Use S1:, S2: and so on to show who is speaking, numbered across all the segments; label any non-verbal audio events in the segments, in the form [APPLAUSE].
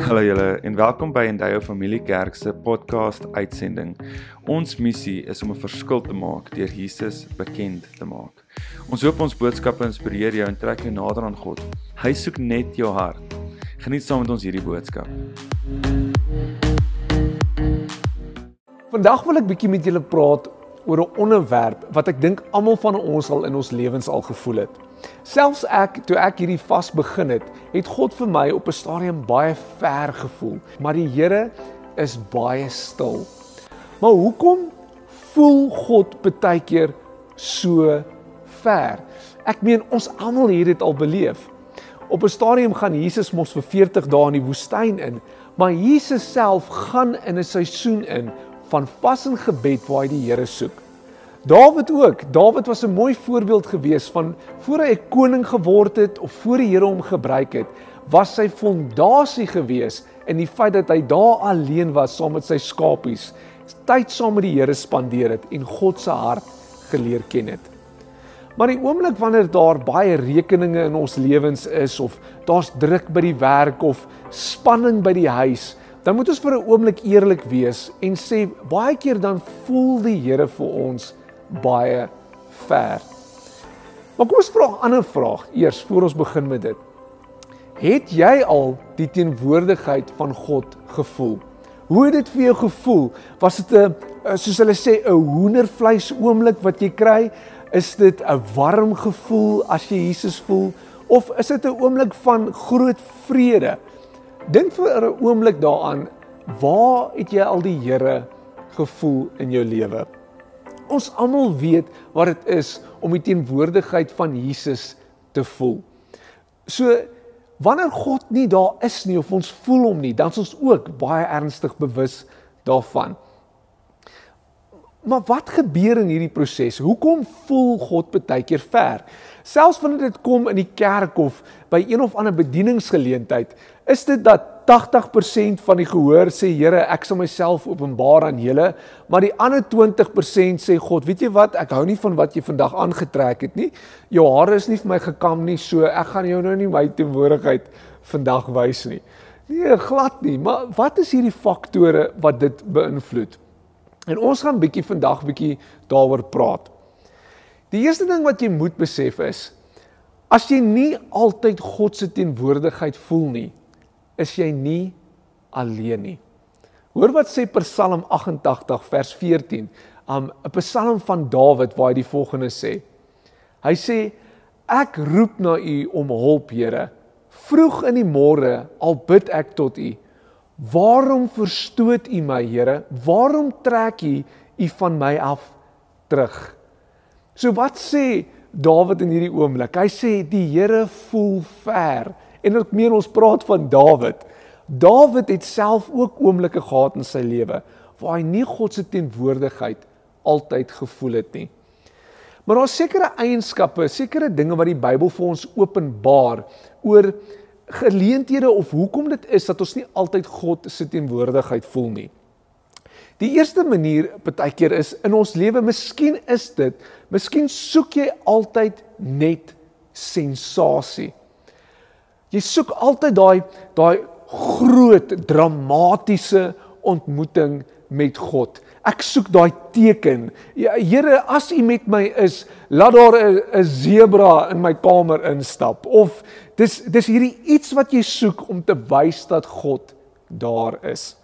S1: Hallo julle en welkom by Endeavour Familie Kerk se podcast uitsending. Ons missie is om 'n verskil te maak deur Jesus bekend te maak. Ons hoop ons boodskappe inspireer jou en trek jou nader aan God. Hy soek net jou hart. Geniet saam met ons hierdie boodskap.
S2: Vandag wil ek bietjie met julle praat oor 'n onderwerp wat ek dink almal van ons al in ons lewens al gevoel het. Selfs ek toe ek hierdie vas begin het, het God vir my op 'n stadium baie ver gevoel, maar die Here is baie stil. Maar hoekom voel God baie keer so ver? Ek meen ons almal het dit al beleef. Op 'n stadium gaan Jesus mos vir 40 dae in die woestyn in, maar Jesus self gaan in 'n seisoen in van vas en gebed waar hy die Here soek. Dawid ook. Dawid was 'n mooi voorbeeld gewees van voor hy 'n koning geword het of voor die Here hom gebruik het, was sy fondasie gewees in die feit dat hy daar alleen was saam met sy skapies, tyd saam met die Here spandeer het en God se hart geleer ken het. Maar die oomblik wanneer daar baie rekeninge in ons lewens is of daar's druk by die werk of spanning by die huis, dan moet ons vir 'n oomblik eerlik wees en sê baie keer dan voel die Here vir ons baie ver. Maar kom ons vra 'n ander vraag eers voor ons begin met dit. Het jy al die teenwoordigheid van God gevoel? Hoe het dit vir jou gevoel? Was dit 'n soos hulle sê 'n hoendervleis oomblik wat jy kry? Is dit 'n warm gevoel as jy Jesus voel of is dit 'n oomblik van groot vrede? Dink vir 'n oomblik daaraan, waar het jy al die Here gevoel in jou lewe? Ons almal weet wat dit is om die teenwoordigheid van Jesus te voel. So wanneer God nie daar is nie of ons voel hom nie, dan is ons ook baie ernstig bewus daarvan. Maar wat gebeur in hierdie proses? Hoekom voel God baie keer ver? Selfs wanneer dit kom in die kerk of by een of ander bedieningsgeleentheid, is dit dat 80% van die gehoor sê Here, ek sal myself openbaar aan julle, maar die ander 20% sê God, weet jy wat, ek hou nie van wat jy vandag aangetrek het nie. Jou hare is nie vir my gekam nie, so ek gaan jou nou nie my teenwoordigheid vandag wys nie. Nee, glad nie, maar wat is hierdie faktore wat dit beïnvloed? En ons gaan bietjie vandag bietjie daaroor praat. Die eerste ding wat jy moet besef is as jy nie altyd God se teenwoordigheid voel nie, is jy nie alleen nie. Hoor wat sê Psalm 88 vers 14, um, 'n Psalm van Dawid waar hy die volgende sê. Hy sê ek roep na U om hulp, Here. Vroeg in die môre al bid ek tot U. Waarom verstoot U my, Here? Waarom trek U U van my af terug? So wat sê Dawid in hierdie oomblik? Hy sê die Here voel ver. En ek meen ons praat van Dawid. Dawid het self ook oomblikke gehad in sy lewe waar hy nie God se teenwoordigheid altyd gevoel het nie. Maar daar's sekere eienskappe, sekere dinge wat die Bybel vir ons openbaar oor geleenthede of hoekom dit is dat ons nie altyd God se teenwoordigheid voel nie. Die eerste manier partykeer is in ons lewe, miskien is dit, miskien soek jy altyd net sensasie. Jy soek altyd daai daai groot dramatiese ontmoeting met God. Ek soek daai teken. Ja, Here, as U met my is, laat daar 'n sebra in my kamer instap of dis dis hierdie iets wat jy soek om te wys dat God daar is.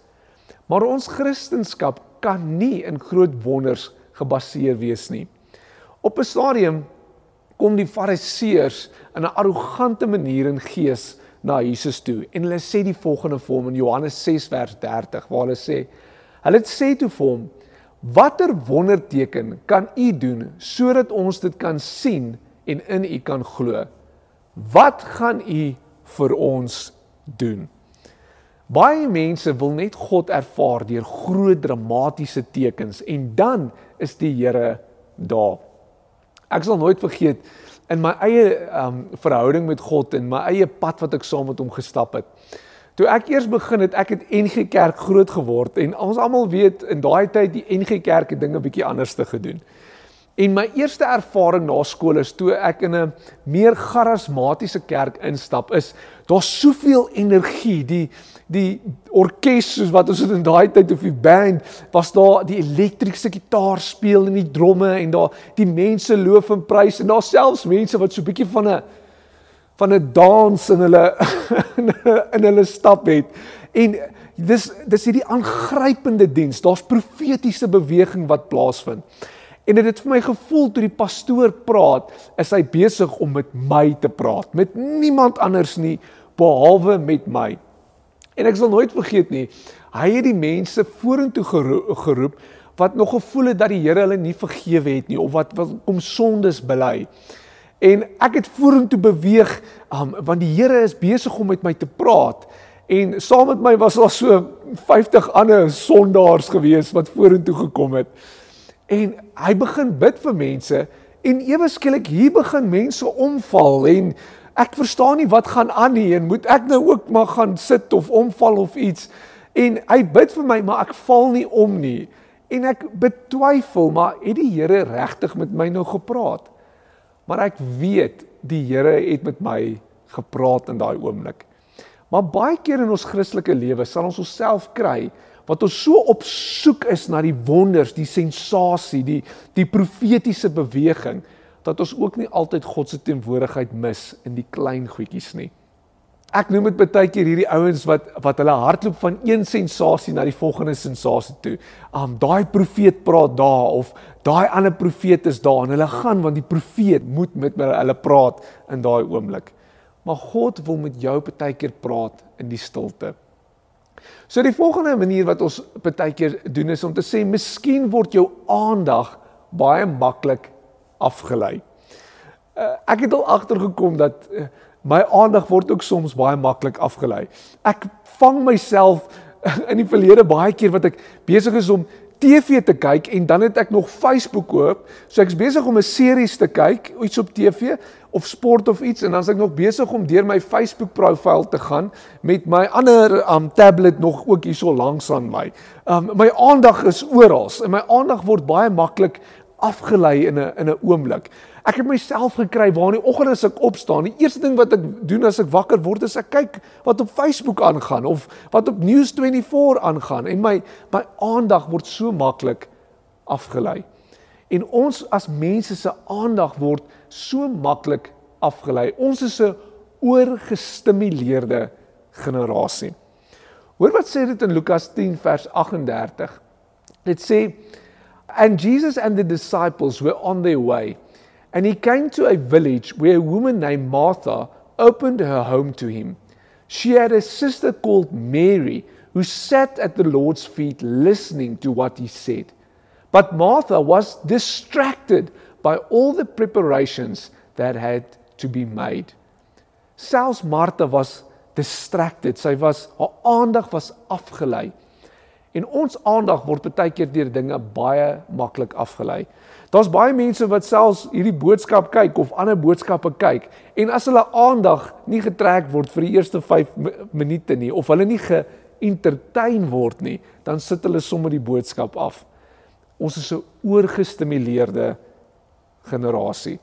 S2: Maar ons Christendom kan nie in groot wonders gebaseer wees nie. Op 'n stadium kom die Fariseërs in 'n arrogante manier in gees na Jesus toe. En hulle sê die volgende vir hom in Johannes 6 vers 30 waar hulle sê hulle sê toe vir hom watter wonderteken kan u doen sodat ons dit kan sien en in u kan glo? Wat gaan u vir ons doen? Baie mense wil net God ervaar deur groot dramatiese tekens en dan is die Here daar. Ek sal nooit vergeet in my eie um verhouding met God en my eie pad wat ek saam met hom gestap het. Toe ek eers begin het, ek het NG Kerk groot geword en ons almal weet in daai tyd die NG Kerk het dinge bietjie anders te gedoen. En my eerste ervaring na skool is toe ek in 'n meer charismatiese kerk instap is daar's soveel energie. Die die orkes soos wat ons in daai tyd of die band was daar die elektriese gitaar speel en die dromme en daar die mense loof en prys en daar selfs mense wat so bietjie van 'n van 'n dans in hulle [LAUGHS] in hulle stap het. En dis dis hierdie aangrypende diens. Daar's profetiese beweging wat plaasvind En dit het vir my gevoel toe die pastoor praat, is hy besig om met my te praat, met niemand anders nie behalwe met my. En ek sal nooit vergeet nie, hy het die mense vorentoe geroep wat nog gevoel het dat die Here hulle nie vergewe het nie of wat wat om sondes bely. En ek het vorentoe beweeg um, want die Here is besig om met my te praat. En saam met my was daar so 50 ander sondaars gewees wat vorentoe gekom het. En hy begin bid vir mense en ewe skielik hier begin mense omval en ek verstaan nie wat gaan aan nie en moet ek nou ook maar gaan sit of omval of iets. En hy bid vir my maar ek val nie om nie. En ek betwyfel maar het die Here regtig met my nou gepraat? Maar ek weet die Here het met my gepraat in daai oomblik. Maar baie keer in ons Christelike lewe sal ons onsself kry wat ons so op soek is na die wonders, die sensasie, die die profetiese beweging dat ons ook nie altyd God se teenwoordigheid mis in die klein goedjies nie. Ek noem dit baie keer hierdie ouens wat wat hulle hardloop van een sensasie na die volgende sensasie toe. Um daai profeet praat daar of daai ander profeet is daar en hulle gaan want die profeet moet met hulle praat in daai oomblik. Maar God wil met jou baie keer praat in die stilte. So die volgende manier wat ons baie keer doen is om te sê miskien word jou aandag baie maklik afgelei. Uh, ek het al agtergekom dat uh, my aandag word ook soms baie maklik afgelei. Ek vang myself [LAUGHS] in die verlede baie keer wat ek besig is om TV te kyk en dan het ek nog Facebook oop. So ek's besig om 'n series te kyk, iets op TV of sport of iets en dan is ek nog besig om deur my Facebook profiel te gaan met my ander um tablet nog ook hierso langs aan my. Um my aandag is oral en my aandag word baie maklik afgelei in 'n in 'n oomblik. Ek het myself gekry waar in die oggend as ek opstaan, die eerste ding wat ek doen as ek wakker word is ek kyk wat op Facebook aangaan of wat op News24 aangaan en my my aandag word so maklik afgelei. En ons as mense se aandag word so maklik afgelei. Ons is 'n oorgestimuleerde generasie. Hoor wat sê dit in Lukas 10 vers 38. Dit sê and Jesus and the disciples were on their way and he came to a village where a woman named Martha opened her home to him. She had a sister called Mary who sat at the Lord's feet listening to what he said. But Martha was distracted by all the preparations that had to be made. Selfs Martha was distracted. Sy was haar aandag was afgelei. En ons aandag word baie keer deur dinge baie maklik afgelei. Daar's baie mense wat selfs hierdie boodskap kyk of ander boodskappe kyk en as hulle aandag nie getrek word vir die eerste 5 minute nie of hulle nie geëntertain word nie, dan sit hulle sommer die boodskap af. Ons is 'n oorgestimuleerde generasie.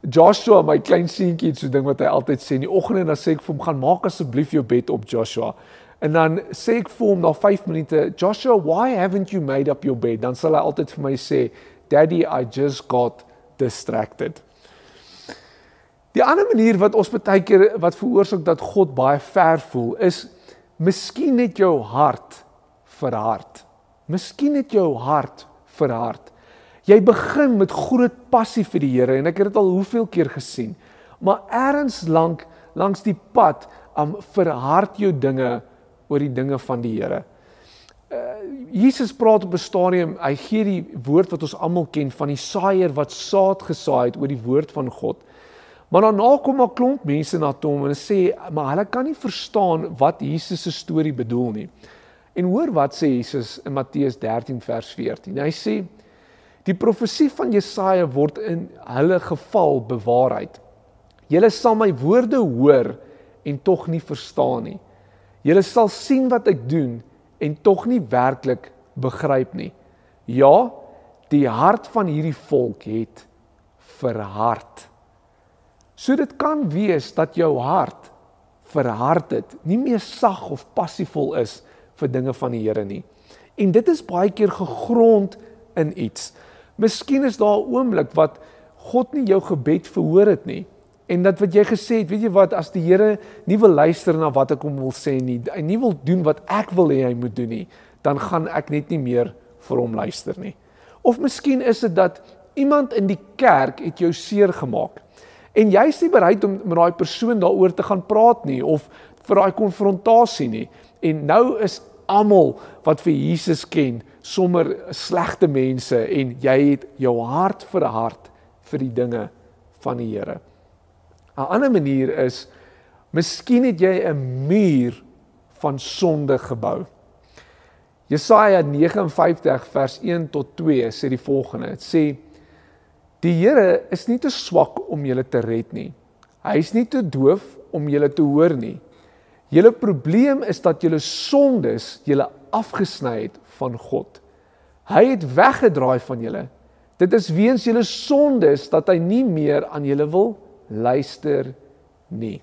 S2: Joshua, my klein seentjie, het so ding wat hy altyd sê in die oggend en dan sê ek vir hom gaan maak asseblief jou bed op Joshua. En dan sê ek vir hom na 5 minute, Joshua, why haven't you made up your bed? Dan sal hy altyd vir my sê, Daddy, I just got distracted. Die ander manier wat ons baie keer wat veroorsaak dat God baie ver voel is miskien net jou hart verhard. Miskien net jou hart verhard. Jy begin met groot passie vir die Here en ek het dit al hoeveel keer gesien. Maar eers lank langs die pad um, verhard jou dinge oor die dinge van die Here. Uh, Jesus praat op 'n stadium, hy gee die woord wat ons almal ken van die saaier wat saad gesaai het oor die woord van God. Maar daarna kom 'n klomp mense na hom en sê, maar hulle kan nie verstaan wat Jesus se storie bedoel nie. En hoor wat sê Jesus in Matteus 13 vers 14. Hy sê Die profesie van Jesaja word in hulle geval bewaarheid. Julle sal my woorde hoor en tog nie verstaan nie. Julle sal sien wat ek doen en tog nie werklik begryp nie. Ja, die hart van hierdie volk het verhard. So dit kan wees dat jou hart verhard het, nie meer sag of passievol is vir dinge van die Here nie. En dit is baie keer gegrond in iets. Miskien is daar 'n oomblik wat God nie jou gebed verhoor het nie. En dat wat jy gesê het, weet jy wat, as die Here nie wil luister na wat ek hom wil sê nie, hy nie wil doen wat ek wil hê hy moet doen nie, dan gaan ek net nie meer vir hom luister nie. Of miskien is dit dat iemand in die kerk het jou seer gemaak. En jy is nie bereid om met daai persoon daaroor te gaan praat nie of vir daai konfrontasie nie. En nou is almal wat vir Jesus ken sommer slegte mense en jy het jou hart verhard vir die dinge van die Here. 'n Ander manier is miskien het jy 'n muur van sonde gebou. Jesaja 59 vers 1 tot 2 sê die volgende. Dit sê Die Here is nie te swak om julle te red nie. Hy is nie te doof om julle te hoor nie. Julle probleem is dat julle sondes julle afgesny het van God. Hy het weggedraai van julle. Dit is weens julle sondes dat hy nie meer aan julle wil luister nie.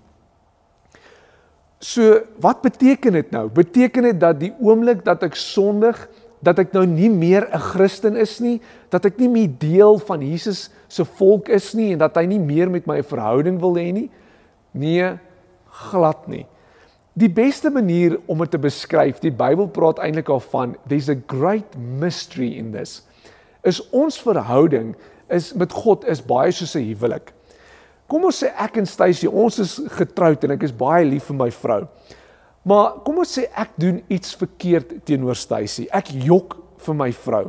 S2: So, wat beteken dit nou? Beteken dit dat die oomblik dat ek sondig, dat ek nou nie meer 'n Christen is nie, dat ek nie meer deel van Jesus se volk is nie en dat hy nie meer met my 'n verhouding wil hê nie? Nee, glad nie. Die beste manier om dit te beskryf, die Bybel praat eintlik al van there's a great mystery in this. Is ons verhouding is met God is baie soos 'n huwelik. Kom ons sê ek en Stacy, ons is getroud en ek is baie lief vir my vrou. Maar kom ons sê ek doen iets verkeerd teenoor Stacy. Ek jok vir my vrou.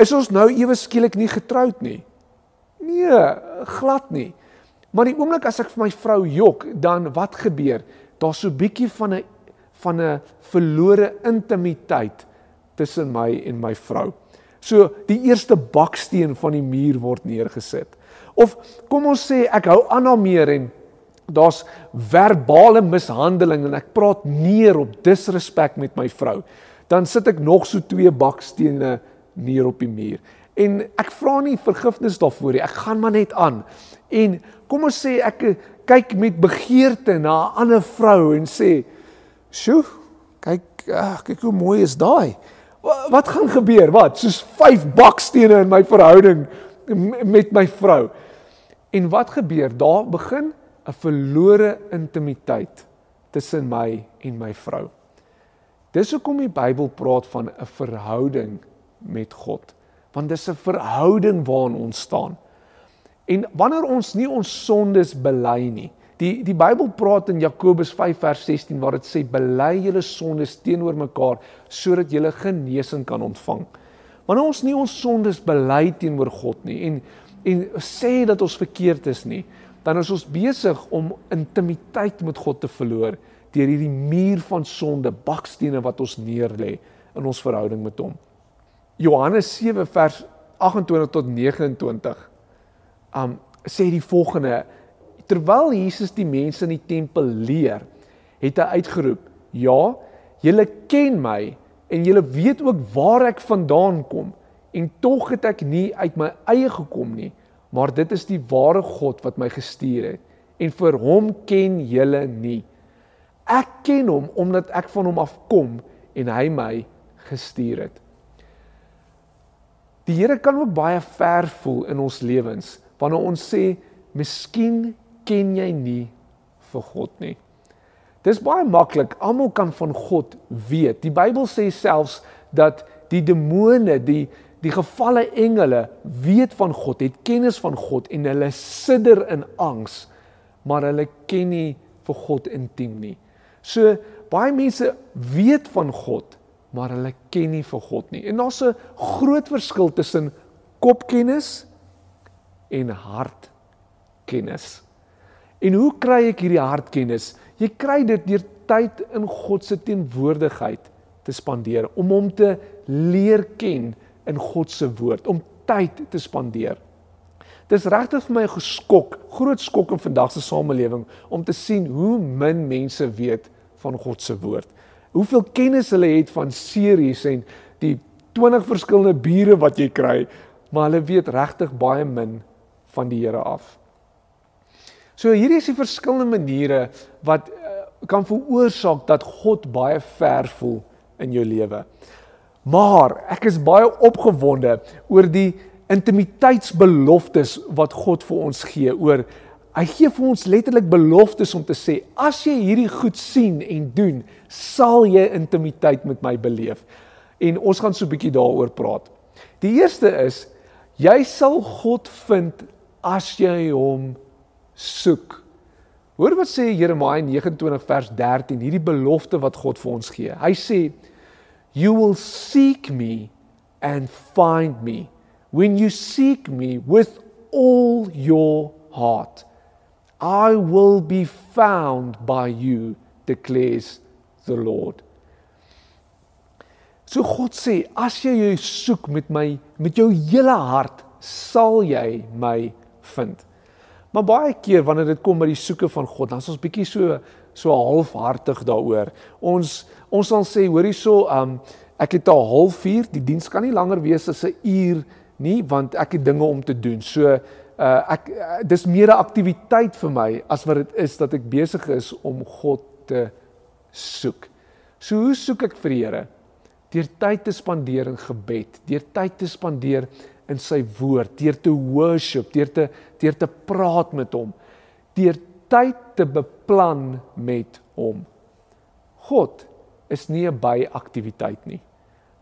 S2: Is ons nou ewe skielik nie getroud nie? Nee, glad nie. Maar die oomblik as ek vir my vrou jok, dan wat gebeur? Daar's so 'n bietjie van 'n van 'n verlore intimiteit tussen my en my vrou. So die eerste baksteen van die muur word neergesit. Of kom ons sê ek hou aan haar meer en daar's verbale mishandeling en ek praat neer op disrespek met my vrou, dan sit ek nog so twee bakstene neer op die muur. En ek vra nie vergifnis daarvoor nie. Ek gaan maar net aan. En kom ons sê ek kyk met begeerte na 'n ander vrou en sê, "Sjoe, kyk, ag, kyk hoe mooi is daai." Wat gaan gebeur? Wat? Soos vyf bakstene in my verhouding met my vrou. En wat gebeur? Daar begin 'n verlore intimiteit tussen my en my vrou. Dis hoekom die Bybel praat van 'n verhouding met God, want dis 'n verhouding waarin ons staan. En wanneer ons nie ons sondes bely nie, die die Bybel praat in Jakobus 5 vers 16 waar dit sê bely julle sondes teenoor mekaar sodat julle genesing kan ontvang. Wanneer ons nie ons sondes bely teenoor God nie en en sê dat ons verkeerd is nie, dan is ons besig om intimiteit met God te verloor deur hierdie muur van sonde, bakstene wat ons neerlê in ons verhouding met hom. Johannes 7 vers 28 tot 29 um sê die volgende terwyl Jesus die mense in die tempel leer, het hy uitgeroep: "Ja, julle ken my en julle weet ook waar ek vandaan kom en tog het ek nie uit my eie gekom nie, maar dit is die ware God wat my gestuur het en vir hom ken julle nie. Ek ken hom omdat ek van hom afkom en hy my gestuur het. Die Here kan ook baie ver voel in ons lewens wanneer ons sê miskien ken jy nie vir God nie. Dis baie maklik. Almal kan van God weet. Die Bybel sê selfs dat die demone, die die gevalle engele weet van God, het kennis van God en hulle sidder in angs, maar hulle ken nie vir God intiem nie. So baie mense weet van God, maar hulle ken nie vir God nie. En daar's 'n groot verskil tussen kopkennis en hartkennis. En hoe kry ek hierdie hartkennis? Jy kry dit deur tyd in God se teenwoordigheid te spandeer om hom te leer ken in God se woord om tyd te spandeer. Dis regtig vir my geskok, groot skok in vandag se samelewing om te sien hoe min mense weet van God se woord. Hoeveel kennis hulle het van series en die 20 verskillende bure wat jy kry maar hulle weet regtig baie min van die Here af. So hierdie is die verskillende maniere wat uh, kan veroorsaak dat God baie ver voel in jou lewe. Maar ek is baie opgewonde oor die intimiteitsbeloftes wat God vir ons gee oor hy gee vir ons letterlik beloftes om te sê as jy hierdie goed sien en doen sal jy intimiteit met my beleef en ons gaan so 'n bietjie daaroor praat die eerste is jy sal God vind as jy hom soek hoor wat sê Jeremia 29 vers 13 hierdie belofte wat God vir ons gee hy sê you will seek me and find me when you seek me with all your heart I will be found by you declares the Lord. So God sê, as jy jou soek met my met jou hele hart, sal jy my vind. Maar baie keer wanneer dit kom by die soeke van God, dan is ons bietjie so so halfhartig daaroor. Ons ons sal sê, hoor hierso, um ek het al 0.5, die diens kan nie langer wees as 'n uur nie, want ek het dinge om te doen. So uh ek uh, dis meer 'n aktiwiteit vir my as wat dit is dat ek besig is om God te soek. So hoe soek ek vir die Here? Deur tyd te spandeer in gebed, deur tyd te spandeer in sy woord, deur te worship, deur te deur te praat met hom, deur tyd te beplan met hom. God is nie 'n byaktiwiteit nie.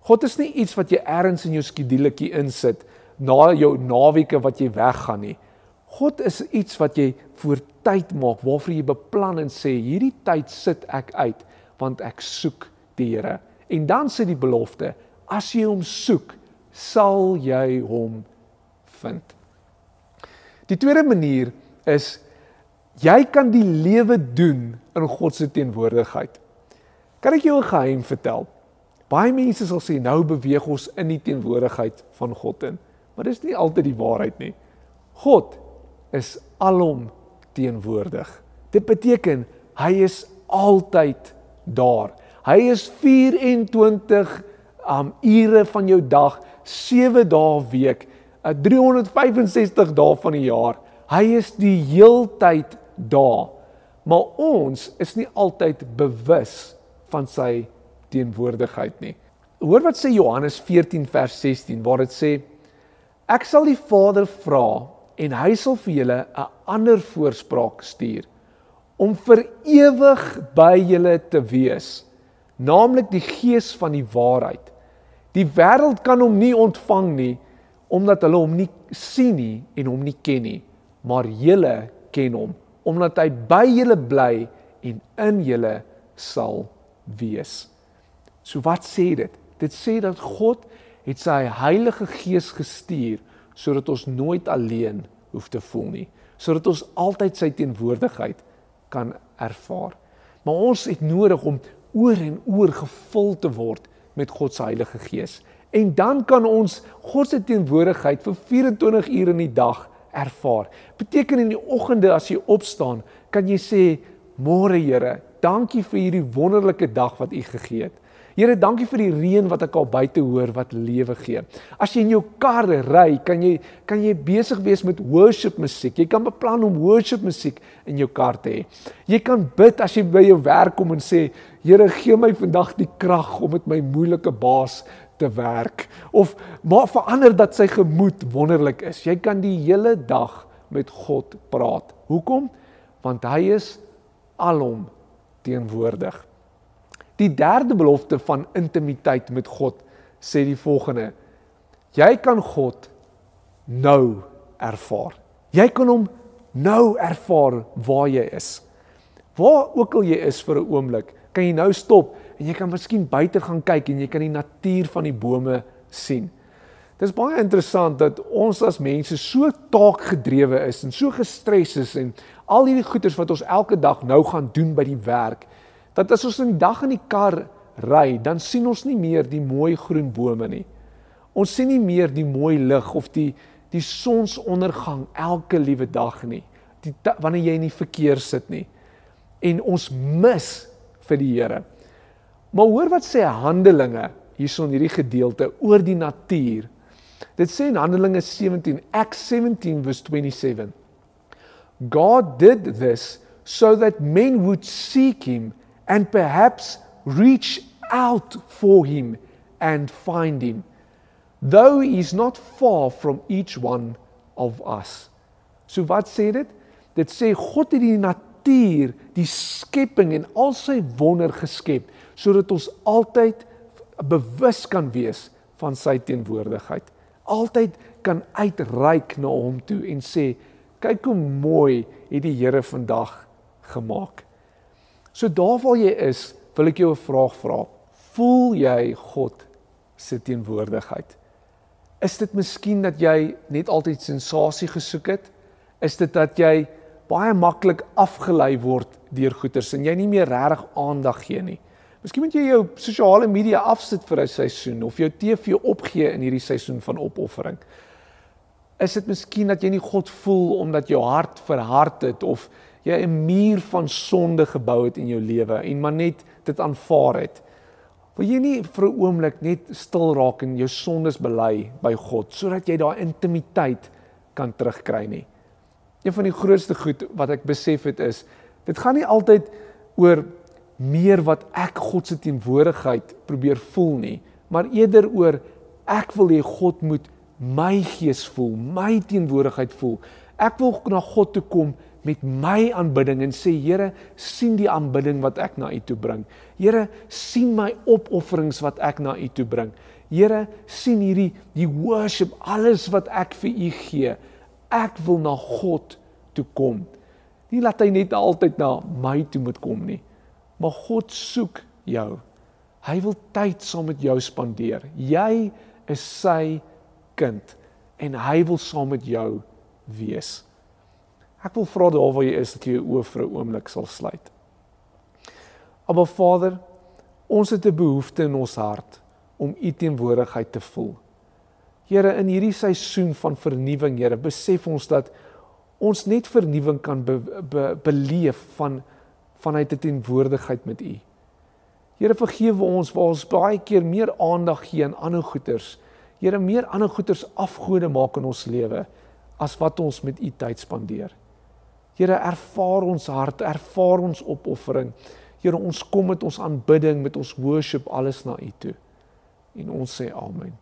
S2: God is nie iets wat jy eers in jou skeduletjie insit na jou naweke wat jy weggaan nie. God is iets wat jy voor tyd maak waarvoor jy beplan en sê hierdie tyd sit ek uit want ek soek die Here. En dan sê die belofte, as jy hom soek, sal jy hom vind. Die tweede manier is jy kan die lewe doen in God se teenwoordigheid. Kan ek jou 'n geheim vertel? Baie mense sal sê nou beweeg ons in die teenwoordigheid van God in. Maar dis nie altyd die waarheid nie. God is alom teenwoordig. Dit beteken hy is altyd daar. Hy is 24 um ure van jou dag, 7 dae week, 365 dae van die jaar. Hy is die heeltyd daar. Maar ons is nie altyd bewus van sy teenwoordigheid nie. Hoor wat sê Johannes 14 vers 16 waar dit sê Ek sal die Vader vra en hy sal vir julle 'n ander voorspraak stuur om vir ewig by julle te wees, naamlik die Gees van die waarheid. Die wêreld kan hom nie ontvang nie omdat hulle hom nie sien nie en hom nie ken nie, maar julle ken hom omdat hy by julle bly en in julle sal wees. So wat sê dit? Dit sê dat God het sy Heilige Gees gestuur sodat ons nooit alleen hoef te voel nie, sodat ons altyd sy teenwoordigheid kan ervaar. Maar ons het nodig om oor en oor gevul te word met God se Heilige Gees. En dan kan ons God se teenwoordigheid vir 24 ure in die dag ervaar. Beteken in die oggende as jy opstaan, kan jy sê: "Môre Here, dankie vir hierdie wonderlike dag wat U gegee het." Here, dankie vir die reën wat ek al buite hoor wat lewe gee. As jy in jou kar ry, kan jy kan jy besig wees met worship musiek. Jy kan beplan om worship musiek in jou kar te hê. Jy kan bid as jy by jou werk kom en sê, Here, gee my vandag die krag om met my moeilike baas te werk of maar verander dat sy gemoed wonderlik is. Jy kan die hele dag met God praat. Hoekom? Want hy is alom teenwoordig. Die derde belofte van intimiteit met God sê die volgende: Jy kan God nou ervaar. Jy kan hom nou ervaar waar jy is. Waar ook al jy is vir 'n oomblik, kan jy nou stop en jy kan miskien buite gaan kyk en jy kan die natuur van die bome sien. Dit is baie interessant dat ons as mense so taakgedrewe is en so gestres is en al hierdie goeders wat ons elke dag nou gaan doen by die werk dat as ons in die dag in die kar ry, dan sien ons nie meer die mooi groen bome nie. Ons sien nie meer die mooi lig of die die sonsondergang elke liewe dag nie. Die wanneer jy in die verkeer sit nie. En ons mis vir die Here. Maar hoor wat sê Handelinge hierson hierdie gedeelte oor die natuur. Dit sê in Handelinge 17, Acts 17 verse 27. God did this so that men would seek him and perhaps reach out for him and find him, though he is not far from each one of us. So wat sê dit? Dit sê God het die natuur, die skepping en al sy wonder geskep sodat ons altyd bewus kan wees van sy teenwoordigheid. Altyd kan uitreik na hom toe en sê kyk hoe mooi het die Here vandag gemaak. So daar waar jy is, wil ek jou 'n vraag vra. Voel jy God se teenwoordigheid? Is dit miskien dat jy net altyd sensasie gesoek het? Is dit dat jy baie maklik afgelei word deur goeters en jy nie meer regtig aandag gee nie? Miskien moet jy jou sosiale media afsit vir 'n seisoen of jou TV opgee in hierdie seisoen van opoffering. Is dit miskien dat jy nie God voel omdat jou hart verhard het of jy 'n muur van sonde gebou het in jou lewe en maar net dit aanvaar het? Wil jy nie vir 'n oomblik net stil raak en jou sondes bely by God sodat jy daai intimiteit kan terugkry nie? Een van die grootste goed wat ek besef het is, dit gaan nie altyd oor meer wat ek God se teenwoordigheid probeer voel nie, maar eerder oor ek wil hê God moet my gees voel, my teenwoordigheid voel. Ek wil na God toe kom met my aanbidding en sê Here, sien die aanbidding wat ek na U toe bring. Here, sien my opofferings wat ek na U toe bring. Here, sien hierdie die worship, alles wat ek vir U gee. Ek wil na God toe kom. Nie laat hy net altyd na my toe moet kom nie. Maar God soek jou. Hy wil tyd saam met jou spandeer. Jy is sy kind en hy wil saam met jou wees. Ek wil vra daar waar jy is dat jy jou oë vir 'n oomblik sal sluit. Maar Vader, ons het 'n behoefte in ons hart om u teenwoordigheid te voel. Here, in hierdie seisoen van vernuwing, Here, besef ons dat ons net vernuwing kan be, be, beleef van vanuit 'n teenwoordigheid met u. Here, vergewe ons waar ons baie keer meer aandag gee aan ander goeders Here meer ander goeders afgode maak in ons lewe as wat ons met u tyd spandeer. Here, ervaar ons hart, ervaar ons opoffering. Here, ons kom met ons aanbidding, met ons worship alles na U toe. En ons sê amen.